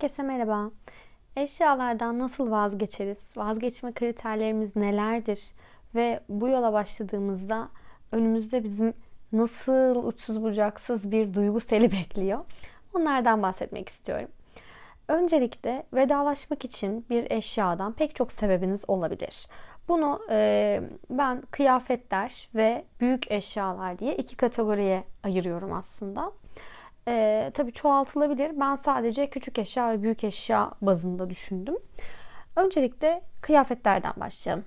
Herkese merhaba. Eşyalardan nasıl vazgeçeriz? Vazgeçme kriterlerimiz nelerdir? Ve bu yola başladığımızda önümüzde bizim nasıl uçsuz bucaksız bir duygu seli bekliyor? Onlardan bahsetmek istiyorum. Öncelikle vedalaşmak için bir eşyadan pek çok sebebiniz olabilir. Bunu e, ben kıyafetler ve büyük eşyalar diye iki kategoriye ayırıyorum aslında e, tabii çoğaltılabilir. Ben sadece küçük eşya ve büyük eşya bazında düşündüm. Öncelikle kıyafetlerden başlayalım.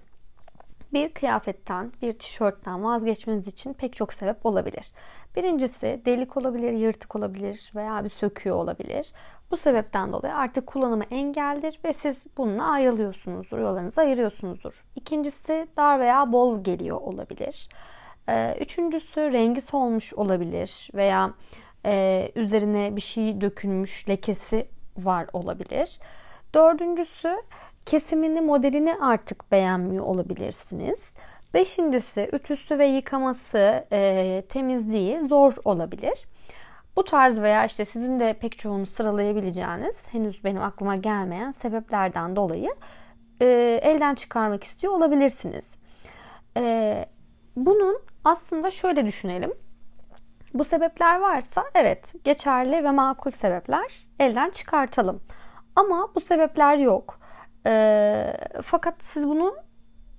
Bir kıyafetten, bir tişörtten vazgeçmeniz için pek çok sebep olabilir. Birincisi delik olabilir, yırtık olabilir veya bir söküyor olabilir. Bu sebepten dolayı artık kullanımı engeldir ve siz bununla ayrılıyorsunuzdur, yollarınızı ayırıyorsunuzdur. İkincisi dar veya bol geliyor olabilir. Ee, üçüncüsü rengi solmuş olabilir veya e, üzerine bir şey dökülmüş lekesi var olabilir. Dördüncüsü kesimini modelini artık beğenmiyor olabilirsiniz. Beşincisi ütüsü ve yıkaması e, temizliği zor olabilir. Bu tarz veya işte sizin de pek çoğunu sıralayabileceğiniz henüz benim aklıma gelmeyen sebeplerden dolayı e, elden çıkarmak istiyor olabilirsiniz. E, bunun aslında şöyle düşünelim. Bu sebepler varsa evet geçerli ve makul sebepler elden çıkartalım. Ama bu sebepler yok. E, fakat siz bunu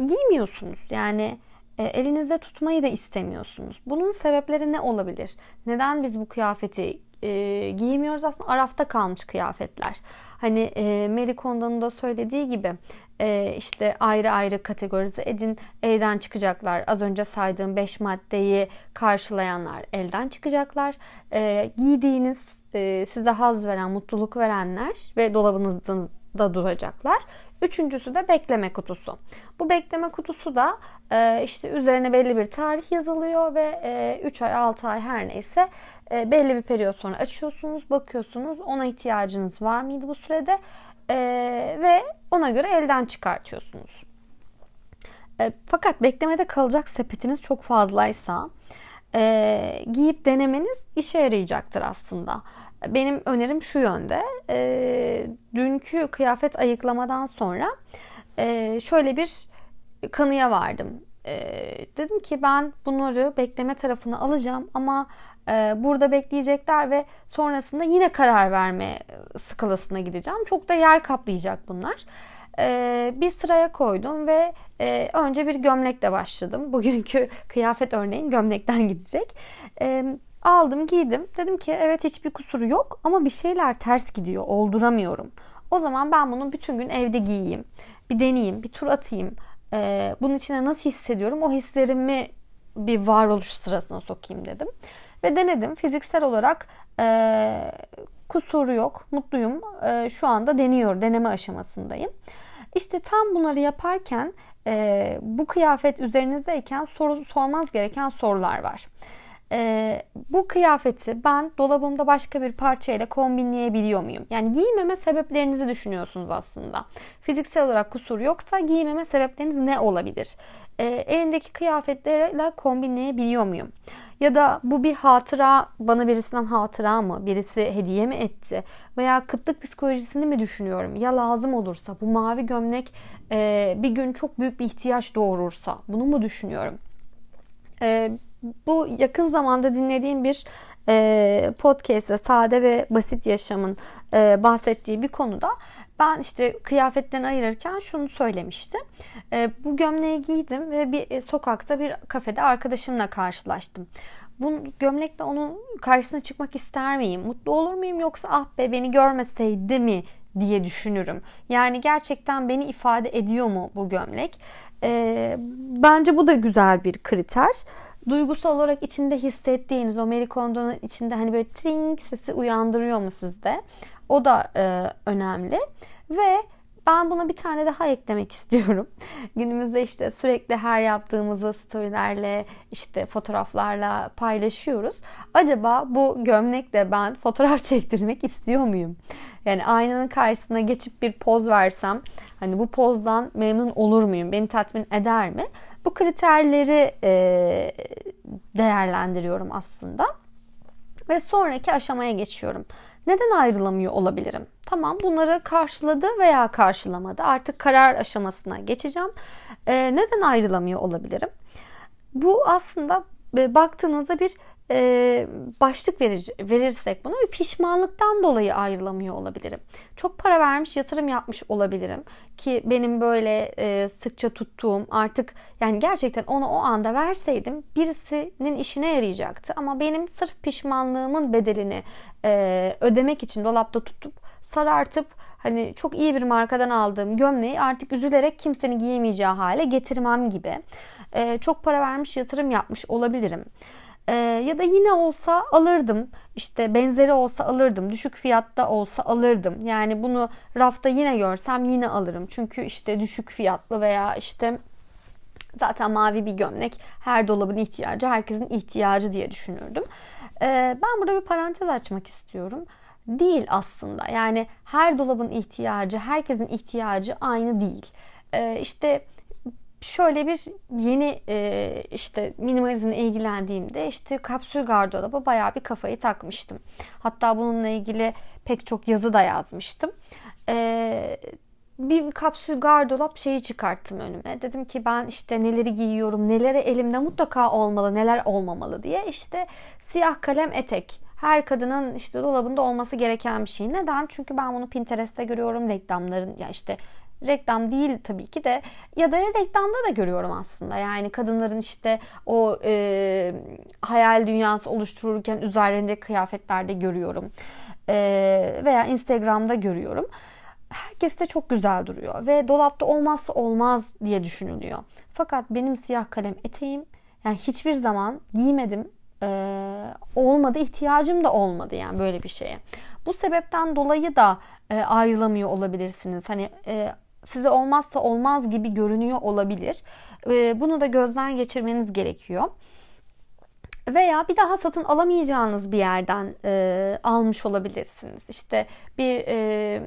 giymiyorsunuz. Yani e, elinizde tutmayı da istemiyorsunuz. Bunun sebepleri ne olabilir? Neden biz bu kıyafeti e, giymiyoruz? Aslında arafta kalmış kıyafetler. Hani e, Mary Kondo'nun da söylediği gibi e, işte ayrı ayrı kategorize edin. Elden çıkacaklar. Az önce saydığım 5 maddeyi karşılayanlar elden çıkacaklar. E, giydiğiniz e, size haz veren, mutluluk verenler ve dolabınızda da duracaklar. Üçüncüsü de bekleme kutusu. Bu bekleme kutusu da e, işte üzerine belli bir tarih yazılıyor ve e, 3 ay 6 ay her neyse e, belli bir periyot sonra açıyorsunuz, bakıyorsunuz ona ihtiyacınız var mıydı bu sürede e, ve ona göre elden çıkartıyorsunuz. E, fakat beklemede kalacak sepetiniz çok fazlaysa e, giyip denemeniz işe yarayacaktır aslında. Benim önerim şu yönde. E, dünkü kıyafet ayıklamadan sonra e, şöyle bir kanıya vardım. E, dedim ki ben bunları bekleme tarafına alacağım ama burada bekleyecekler ve sonrasında yine karar verme skalasına gideceğim. Çok da yer kaplayacak bunlar. E, bir sıraya koydum ve e, önce bir gömlekle başladım. Bugünkü kıyafet örneğin gömlekten gidecek. E, aldım giydim. Dedim ki evet hiçbir kusuru yok ama bir şeyler ters gidiyor. Olduramıyorum. O zaman ben bunu bütün gün evde giyeyim. Bir deneyeyim, bir tur atayım. Ee, bunun içine nasıl hissediyorum? O hislerimi bir varoluş sırasına sokayım dedim. Ve denedim. Fiziksel olarak e, kusuru yok. Mutluyum. E, şu anda deniyor. Deneme aşamasındayım. İşte tam bunları yaparken e, bu kıyafet üzerinizdeyken soru, sormanız gereken sorular var. E, bu kıyafeti ben dolabımda başka bir parçayla kombinleyebiliyor muyum? Yani giymeme sebeplerinizi düşünüyorsunuz aslında. Fiziksel olarak kusur yoksa giymeme sebepleriniz ne olabilir? E, elindeki kıyafetlerle kombinleyebiliyor muyum? Ya da bu bir hatıra, bana birisinden hatıra mı? Birisi hediye mi etti? Veya kıtlık psikolojisini mi düşünüyorum? Ya lazım olursa bu mavi gömlek e, bir gün çok büyük bir ihtiyaç doğurursa bunu mu düşünüyorum? E, bu yakın zamanda dinlediğim bir e, podcast'te sade ve basit yaşamın e, bahsettiği bir konuda ben işte kıyafetten ayırırken şunu söylemişti. E, bu gömleği giydim ve bir e, sokakta bir kafede arkadaşımla karşılaştım. Bu gömlekle onun karşısına çıkmak ister miyim? Mutlu olur muyum yoksa ah be beni görmeseydi mi diye düşünürüm. Yani gerçekten beni ifade ediyor mu bu gömlek? E, bence bu da güzel bir kriter duygusal olarak içinde hissettiğiniz o Mary Kondo'nun içinde hani böyle tring sesi uyandırıyor mu sizde? O da e, önemli. Ve ben buna bir tane daha eklemek istiyorum. Günümüzde işte sürekli her yaptığımızı storylerle işte fotoğraflarla paylaşıyoruz. Acaba bu gömlekle ben fotoğraf çektirmek istiyor muyum? Yani aynanın karşısına geçip bir poz versem hani bu pozdan memnun olur muyum? Beni tatmin eder mi? Bu kriterleri e, değerlendiriyorum aslında. Ve sonraki aşamaya geçiyorum. Neden ayrılamıyor olabilirim? Tamam bunları karşıladı veya karşılamadı. Artık karar aşamasına geçeceğim. Ee, neden ayrılamıyor olabilirim? Bu aslında e, baktığınızda bir e, başlık verir, verirsek buna bir pişmanlıktan dolayı ayrılamıyor olabilirim. Çok para vermiş yatırım yapmış olabilirim ki benim böyle e, sıkça tuttuğum artık yani gerçekten onu o anda verseydim birisinin işine yarayacaktı ama benim sırf pişmanlığımın bedelini e, ödemek için dolapta tutup sarartıp hani çok iyi bir markadan aldığım gömleği artık üzülerek kimsenin giyemeyeceği hale getirmem gibi e, çok para vermiş yatırım yapmış olabilirim. Ee, ya da yine olsa alırdım. İşte benzeri olsa alırdım. Düşük fiyatta olsa alırdım. Yani bunu rafta yine görsem yine alırım. Çünkü işte düşük fiyatlı veya işte zaten mavi bir gömlek her dolabın ihtiyacı, herkesin ihtiyacı diye düşünürdüm. Ee, ben burada bir parantez açmak istiyorum. Değil aslında. Yani her dolabın ihtiyacı, herkesin ihtiyacı aynı değil. Ee, işte şöyle bir yeni e, işte minimalizmle ilgilendiğimde işte kapsül gardıroba bayağı bir kafayı takmıştım. Hatta bununla ilgili pek çok yazı da yazmıştım. E, bir kapsül gardırop şeyi çıkarttım önüme. Dedim ki ben işte neleri giyiyorum, neleri elimde mutlaka olmalı, neler olmamalı diye. işte siyah kalem etek. Her kadının işte dolabında olması gereken bir şey. Neden? Çünkü ben bunu Pinterest'te görüyorum. Reklamların ya işte reklam değil tabii ki de ya da reklamda da görüyorum aslında. Yani kadınların işte o e, hayal dünyası oluştururken üzerinde kıyafetlerde görüyorum. E, veya Instagram'da görüyorum. Herkes de çok güzel duruyor ve dolapta olmazsa olmaz diye düşünülüyor. Fakat benim siyah kalem eteğim yani hiçbir zaman giymedim ee, olmadı ihtiyacım da olmadı yani böyle bir şeye. Bu sebepten dolayı da e, ayrılamıyor olabilirsiniz. Hani e, size olmazsa olmaz gibi görünüyor olabilir. Ee, bunu da gözden geçirmeniz gerekiyor. Veya bir daha satın alamayacağınız bir yerden e, almış olabilirsiniz. İşte bir e,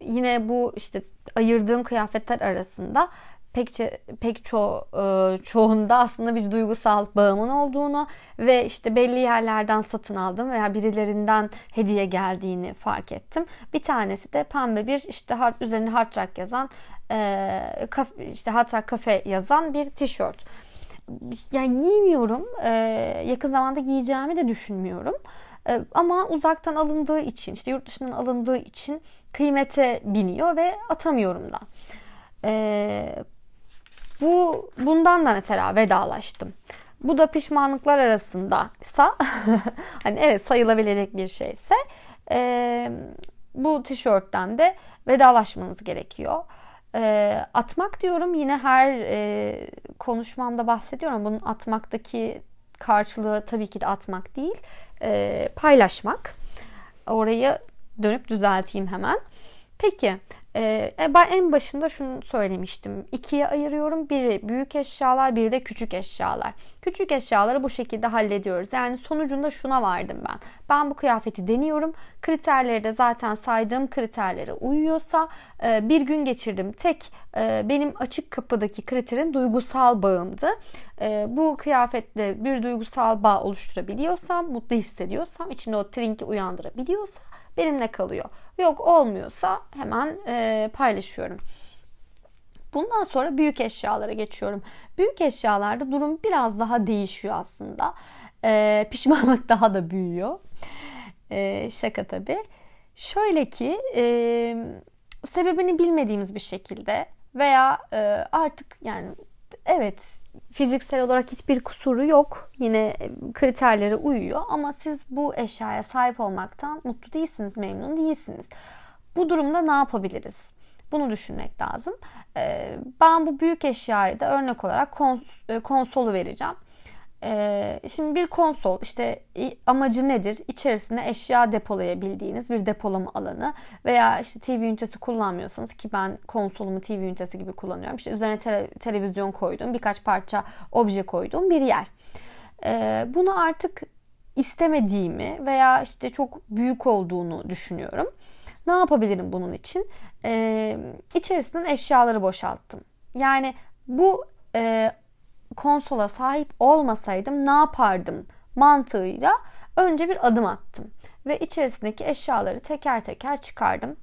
yine bu işte ayırdığım kıyafetler arasında pek pek ço e, çoğunda aslında bir duygusal bağımın olduğunu ve işte belli yerlerden satın aldım veya birilerinden hediye geldiğini fark ettim. Bir tanesi de pembe bir işte hard, üzerine hard rock yazan e, kafe, işte hard rock kafe yazan bir tişört. Yani giymiyorum. E, yakın zamanda giyeceğimi de düşünmüyorum. E, ama uzaktan alındığı için, işte yurt dışından alındığı için kıymete biniyor ve atamıyorum da. E, bu bundan da mesela vedalaştım. Bu da pişmanlıklar arasındaysa hani evet sayılabilecek bir şeyse e, bu tişörtten de vedalaşmanız gerekiyor. E, atmak diyorum yine her e, konuşmamda bahsediyorum. Bunun atmaktaki karşılığı tabii ki de atmak değil, e, paylaşmak. Orayı dönüp düzelteyim hemen. Peki ee, e, ben en başında şunu söylemiştim. İkiye ayırıyorum. Biri büyük eşyalar, biri de küçük eşyalar. Küçük eşyaları bu şekilde hallediyoruz. Yani sonucunda şuna vardım ben. Ben bu kıyafeti deniyorum. Kriterleri de zaten saydığım kriterlere uyuyorsa e, bir gün geçirdim. Tek e, benim açık kapıdaki kriterin duygusal bağımdı. Bu kıyafetle bir duygusal bağ oluşturabiliyorsam, mutlu hissediyorsam, içimde o trinki uyandırabiliyorsam benimle kalıyor. Yok olmuyorsa hemen e, paylaşıyorum. Bundan sonra büyük eşyalara geçiyorum. Büyük eşyalarda durum biraz daha değişiyor aslında. E, pişmanlık daha da büyüyor. E, şaka tabii. Şöyle ki e, sebebini bilmediğimiz bir şekilde veya e, artık yani evet fiziksel olarak hiçbir kusuru yok. Yine kriterlere uyuyor ama siz bu eşyaya sahip olmaktan mutlu değilsiniz, memnun değilsiniz. Bu durumda ne yapabiliriz? Bunu düşünmek lazım. Ben bu büyük eşyayı da örnek olarak e, konsolu vereceğim. Ee, şimdi bir konsol işte amacı nedir? İçerisine eşya depolayabildiğiniz bir depolama alanı veya işte TV ünitesi kullanmıyorsanız ki ben konsolumu TV ünitesi gibi kullanıyorum. İşte üzerine tele, televizyon koyduğum birkaç parça obje koyduğum bir yer. Ee, bunu artık istemediğimi veya işte çok büyük olduğunu düşünüyorum. Ne yapabilirim bunun için? Ee, eşyaları boşalttım. Yani bu e, konsola sahip olmasaydım ne yapardım mantığıyla Önce bir adım attım ve içerisindeki eşyaları teker teker çıkardım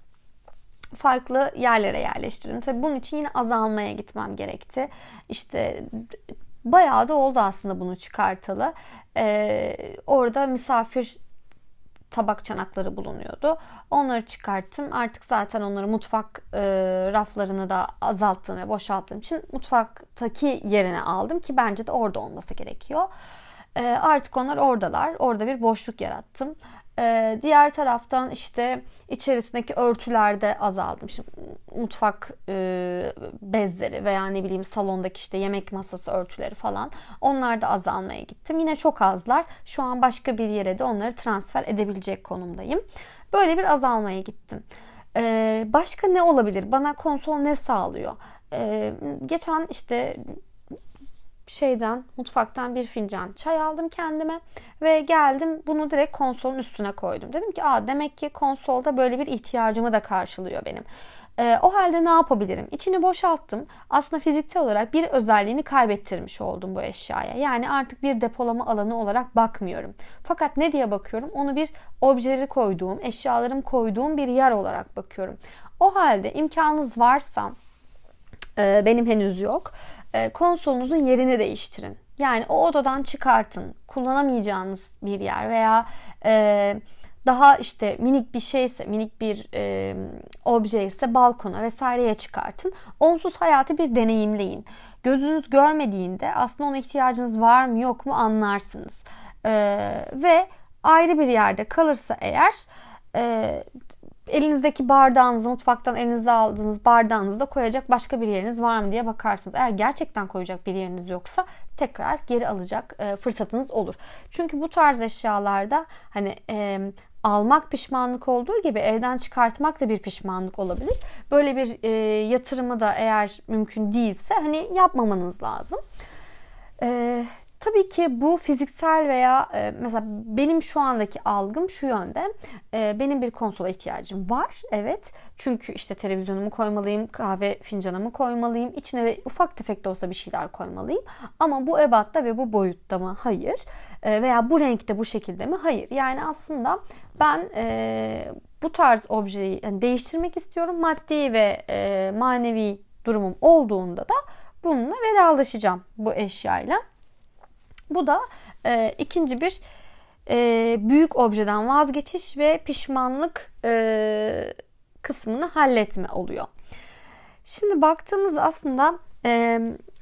farklı yerlere yerleştirdim. Tabii bunun için yine azalmaya gitmem gerekti. İşte bayağı da oldu aslında bunu çıkartalı. Ee, orada misafir tabak çanakları bulunuyordu. Onları çıkarttım. Artık zaten onları mutfak e, raflarını da azalttım ve boşalttığım için mutfaktaki yerine aldım ki bence de orada olması gerekiyor. E, artık onlar oradalar. Orada bir boşluk yarattım. Ee, diğer taraftan işte içerisindeki örtülerde azaldım. Şimdi mutfak e, bezleri veya ne bileyim salondaki işte yemek masası örtüleri falan onlar da azalmaya gittim. Yine çok azlar. Şu an başka bir yere de onları transfer edebilecek konumdayım. Böyle bir azalmaya gittim. Ee, başka ne olabilir? Bana konsol ne sağlıyor? Ee, geçen işte şeyden mutfaktan bir fincan çay aldım kendime ve geldim bunu direkt konsolun üstüne koydum. Dedim ki Aa, demek ki konsolda böyle bir ihtiyacımı da karşılıyor benim. Ee, o halde ne yapabilirim? İçini boşalttım. Aslında fiziksel olarak bir özelliğini kaybettirmiş oldum bu eşyaya. Yani artık bir depolama alanı olarak bakmıyorum. Fakat ne diye bakıyorum? Onu bir objeleri koyduğum, eşyalarım koyduğum bir yer olarak bakıyorum. O halde imkanınız varsa e, benim henüz yok e, konsolunuzun yerini değiştirin. Yani o odadan çıkartın. Kullanamayacağınız bir yer veya e, daha işte minik bir şeyse, minik bir e, obje ise balkona vesaireye çıkartın. Onsuz hayatı bir deneyimleyin. Gözünüz görmediğinde aslında ona ihtiyacınız var mı yok mu anlarsınız. E, ve ayrı bir yerde kalırsa eğer e, elinizdeki bardağınızı mutfaktan elinize aldığınız bardağınızda koyacak başka bir yeriniz var mı diye bakarsınız. Eğer gerçekten koyacak bir yeriniz yoksa tekrar geri alacak e, fırsatınız olur. Çünkü bu tarz eşyalarda hani e, almak pişmanlık olduğu gibi evden çıkartmak da bir pişmanlık olabilir. Böyle bir e, yatırımı da eğer mümkün değilse hani yapmamanız lazım. E, Tabii ki bu fiziksel veya e, mesela benim şu andaki algım şu yönde. E, benim bir konsola ihtiyacım var. Evet. Çünkü işte televizyonumu koymalıyım, kahve fincanımı koymalıyım. İçine de ufak tefek de olsa bir şeyler koymalıyım. Ama bu ebatta ve bu boyutta mı? Hayır. E, veya bu renkte bu şekilde mi? Hayır. Yani aslında ben e, bu tarz objeyi yani değiştirmek istiyorum. Maddi ve e, manevi durumum olduğunda da bununla vedalaşacağım bu eşyayla. Bu da e, ikinci bir e, büyük objeden vazgeçiş ve pişmanlık e, kısmını halletme oluyor. Şimdi baktığımızda aslında e,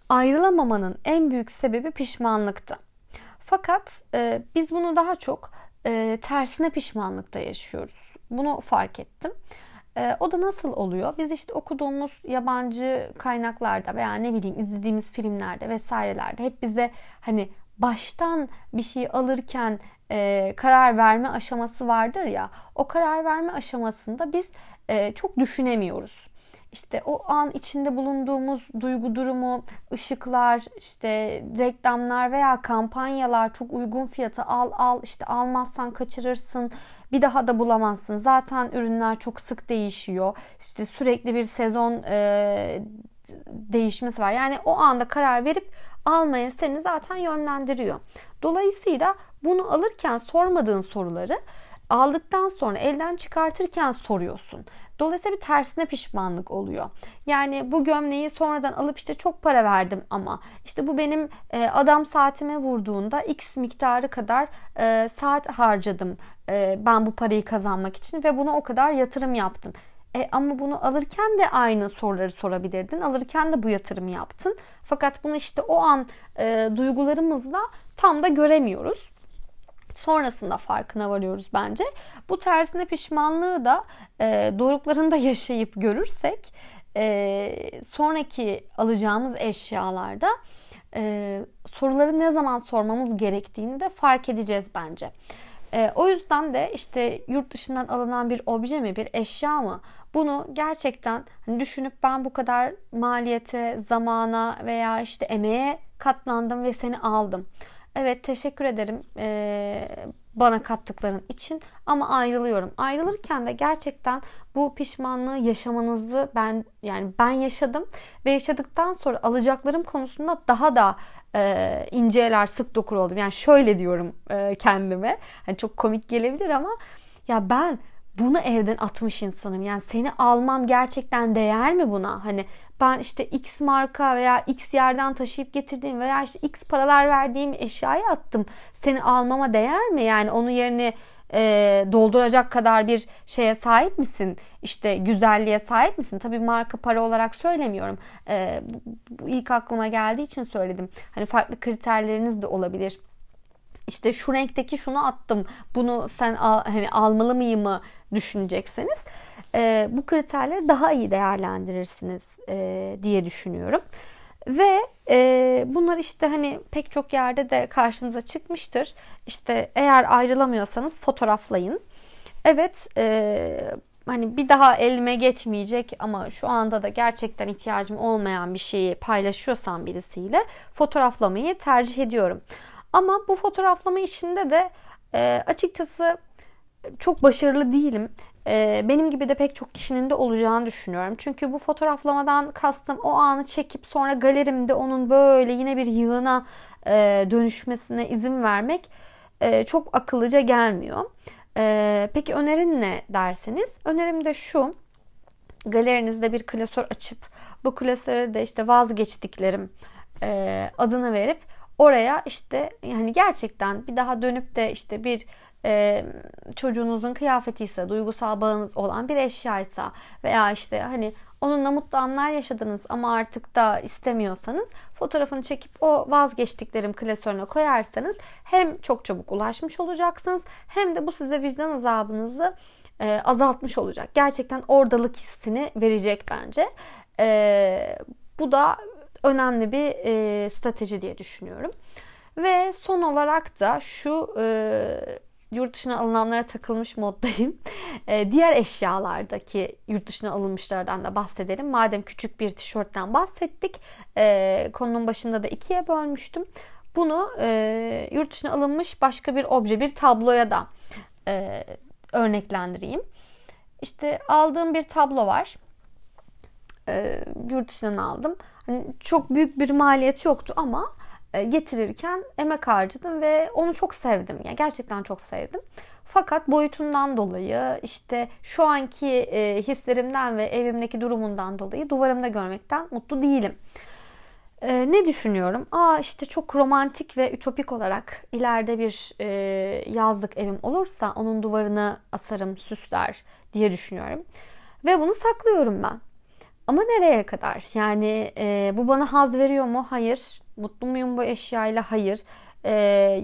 ayrılamamanın en büyük sebebi pişmanlıktı. Fakat e, biz bunu daha çok e, tersine pişmanlıkta yaşıyoruz. Bunu fark ettim. E, o da nasıl oluyor? Biz işte okuduğumuz yabancı kaynaklarda veya ne bileyim izlediğimiz filmlerde vesairelerde hep bize hani baştan bir şey alırken e, karar verme aşaması vardır ya. O karar verme aşamasında biz e, çok düşünemiyoruz. İşte o an içinde bulunduğumuz duygu durumu, ışıklar, işte reklamlar veya kampanyalar çok uygun fiyata al al işte almazsan kaçırırsın bir daha da bulamazsın. Zaten ürünler çok sık değişiyor. İşte sürekli bir sezon e, değişmesi var. Yani o anda karar verip almaya seni zaten yönlendiriyor. Dolayısıyla bunu alırken sormadığın soruları aldıktan sonra elden çıkartırken soruyorsun. Dolayısıyla bir tersine pişmanlık oluyor. Yani bu gömleği sonradan alıp işte çok para verdim ama işte bu benim e, adam saatime vurduğunda x miktarı kadar e, saat harcadım e, ben bu parayı kazanmak için ve buna o kadar yatırım yaptım. E, ama bunu alırken de aynı soruları sorabilirdin. Alırken de bu yatırımı yaptın. Fakat bunu işte o an e, duygularımızla tam da göremiyoruz. Sonrasında farkına varıyoruz bence. Bu tersine pişmanlığı da e, doruklarında yaşayıp görürsek e, sonraki alacağımız eşyalarda e, soruları ne zaman sormamız gerektiğini de fark edeceğiz bence. E, o yüzden de işte yurt dışından alınan bir obje mi, bir eşya mı? Bunu gerçekten hani düşünüp ben bu kadar maliyete, zamana veya işte emeğe katlandım ve seni aldım. Evet teşekkür ederim ee, bana kattıkların için ama ayrılıyorum. Ayrılırken de gerçekten bu pişmanlığı yaşamanızı ben yani ben yaşadım ve yaşadıktan sonra alacaklarım konusunda daha da e, inceler sık dokur oldum. Yani şöyle diyorum e, kendime. Hani çok komik gelebilir ama ya ben bunu evden atmış insanım. Yani seni almam gerçekten değer mi buna? Hani ben işte X marka veya X yerden taşıyıp getirdiğim veya işte X paralar verdiğim eşyayı attım. Seni almama değer mi? Yani onun yerini e, dolduracak kadar bir şeye sahip misin? İşte güzelliğe sahip misin? Tabii marka para olarak söylemiyorum. E, bu, bu ilk aklıma geldiği için söyledim. Hani farklı kriterleriniz de olabilir işte şu renkteki şunu attım bunu sen al, hani almalı mıyım mı düşünecekseniz e, bu kriterleri daha iyi değerlendirirsiniz e, diye düşünüyorum. Ve e, bunlar işte hani pek çok yerde de karşınıza çıkmıştır. İşte eğer ayrılamıyorsanız fotoğraflayın. Evet e, hani bir daha elime geçmeyecek ama şu anda da gerçekten ihtiyacım olmayan bir şeyi paylaşıyorsam birisiyle fotoğraflamayı tercih ediyorum. Ama bu fotoğraflama işinde de e, açıkçası çok başarılı değilim. E, benim gibi de pek çok kişinin de olacağını düşünüyorum. Çünkü bu fotoğraflamadan kastım o anı çekip sonra galerimde onun böyle yine bir yığına e, dönüşmesine izin vermek e, çok akıllıca gelmiyor. E, peki önerin ne derseniz? Önerim de şu. Galerinizde bir klasör açıp bu klasöre de işte vazgeçtiklerim e, adını verip oraya işte yani gerçekten bir daha dönüp de işte bir e, çocuğunuzun kıyafeti ise duygusal bağınız olan bir eşyaysa veya işte hani onunla mutlu anlar yaşadınız ama artık da istemiyorsanız fotoğrafını çekip o vazgeçtiklerim klasörüne koyarsanız hem çok çabuk ulaşmış olacaksınız hem de bu size vicdan azabınızı e, azaltmış olacak. Gerçekten oradalık hissini verecek bence. E, bu da önemli bir e, strateji diye düşünüyorum. Ve son olarak da şu e, yurt dışına alınanlara takılmış moddayım. E, diğer eşyalardaki yurt dışına alınmışlardan da bahsedelim. Madem küçük bir tişörtten bahsettik. E, konunun başında da ikiye bölmüştüm. Bunu e, yurt dışına alınmış başka bir obje, bir tabloya da e, örneklendireyim. İşte aldığım bir tablo var. E, yurt dışından aldım. Hani çok büyük bir maliyeti yoktu ama getirirken emek harcadım ve onu çok sevdim. Yani gerçekten çok sevdim. Fakat boyutundan dolayı işte şu anki e, hislerimden ve evimdeki durumundan dolayı duvarımda görmekten mutlu değilim. E, ne düşünüyorum? Aa işte çok romantik ve ütopik olarak ileride bir e, yazlık evim olursa onun duvarını asarım, süsler diye düşünüyorum. Ve bunu saklıyorum ben. Ama nereye kadar? Yani e, bu bana haz veriyor mu? Hayır. Mutlu muyum bu eşyayla? Hayır. E,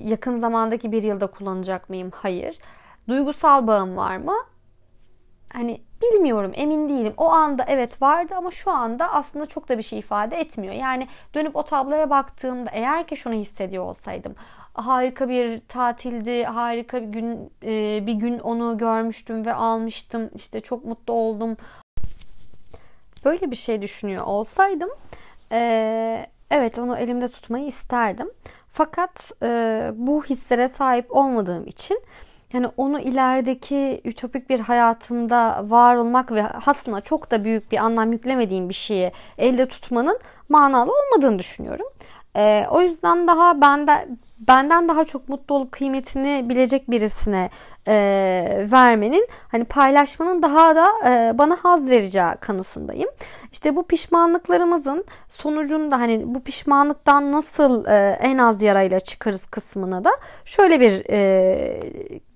yakın zamandaki bir yılda kullanacak mıyım? Hayır. Duygusal bağım var mı? Hani bilmiyorum, emin değilim. O anda evet vardı ama şu anda aslında çok da bir şey ifade etmiyor. Yani dönüp o tabloya baktığımda eğer ki şunu hissediyor olsaydım harika bir tatildi, harika bir gün e, bir gün onu görmüştüm ve almıştım. İşte çok mutlu oldum böyle bir şey düşünüyor olsaydım e, evet onu elimde tutmayı isterdim. Fakat e, bu hislere sahip olmadığım için yani onu ilerideki ütopik bir hayatımda var olmak ve aslında çok da büyük bir anlam yüklemediğim bir şeyi elde tutmanın manalı olmadığını düşünüyorum. E, o yüzden daha bende benden daha çok mutlu olup kıymetini bilecek birisine e, vermenin hani paylaşmanın daha da e, bana haz vereceği kanısındayım. İşte bu pişmanlıklarımızın sonucunda hani bu pişmanlıktan nasıl e, en az yarayla çıkarız kısmına da şöyle bir e,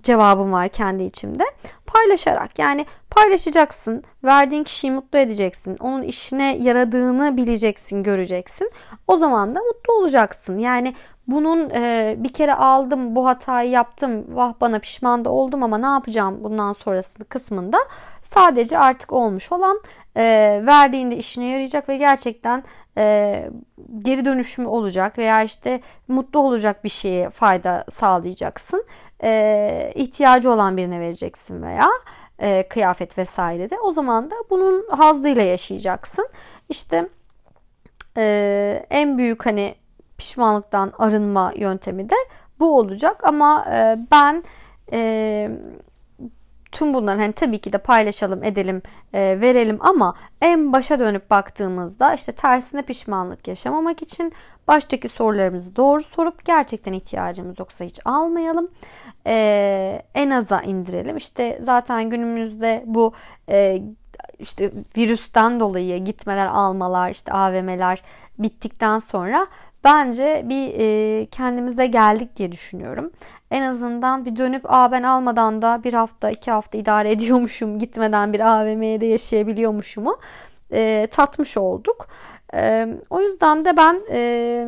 cevabım var kendi içimde. Paylaşarak yani paylaşacaksın, verdiğin kişiyi mutlu edeceksin, onun işine yaradığını bileceksin, göreceksin. O zaman da mutlu olacaksın. Yani bunun e, bir kere aldım bu hatayı yaptım vah bana pişman da oldum ama ne yapacağım bundan sonrası kısmında sadece artık olmuş olan e, verdiğinde işine yarayacak ve gerçekten e, geri dönüşümü olacak veya işte mutlu olacak bir şeye fayda sağlayacaksın. E, ihtiyacı olan birine vereceksin veya e, kıyafet vesaire de o zaman da bunun hazzıyla yaşayacaksın. İşte e, en büyük hani pişmanlıktan arınma yöntemi de bu olacak. Ama e, ben e, tüm bunları hani tabii ki de paylaşalım, edelim, e, verelim ama en başa dönüp baktığımızda işte tersine pişmanlık yaşamamak için baştaki sorularımızı doğru sorup gerçekten ihtiyacımız yoksa hiç almayalım. E, en aza indirelim. İşte zaten günümüzde bu e, işte virüsten dolayı gitmeler, almalar, işte AVM'ler bittikten sonra bence bir e, kendimize geldik diye düşünüyorum. En azından bir dönüp Aa, ben almadan da bir hafta iki hafta idare ediyormuşum gitmeden bir AVM'ye de yaşayabiliyormuşumu e, tatmış olduk. E, o yüzden de ben e,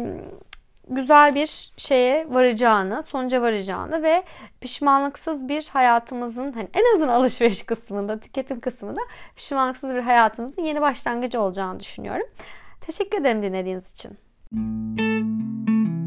güzel bir şeye varacağını, sonuca varacağını ve pişmanlıksız bir hayatımızın hani en azından alışveriş kısmında, tüketim kısmında pişmanlıksız bir hayatımızın yeni başlangıcı olacağını düşünüyorum. Teşekkür ederim dinlediğiniz için. Thank you.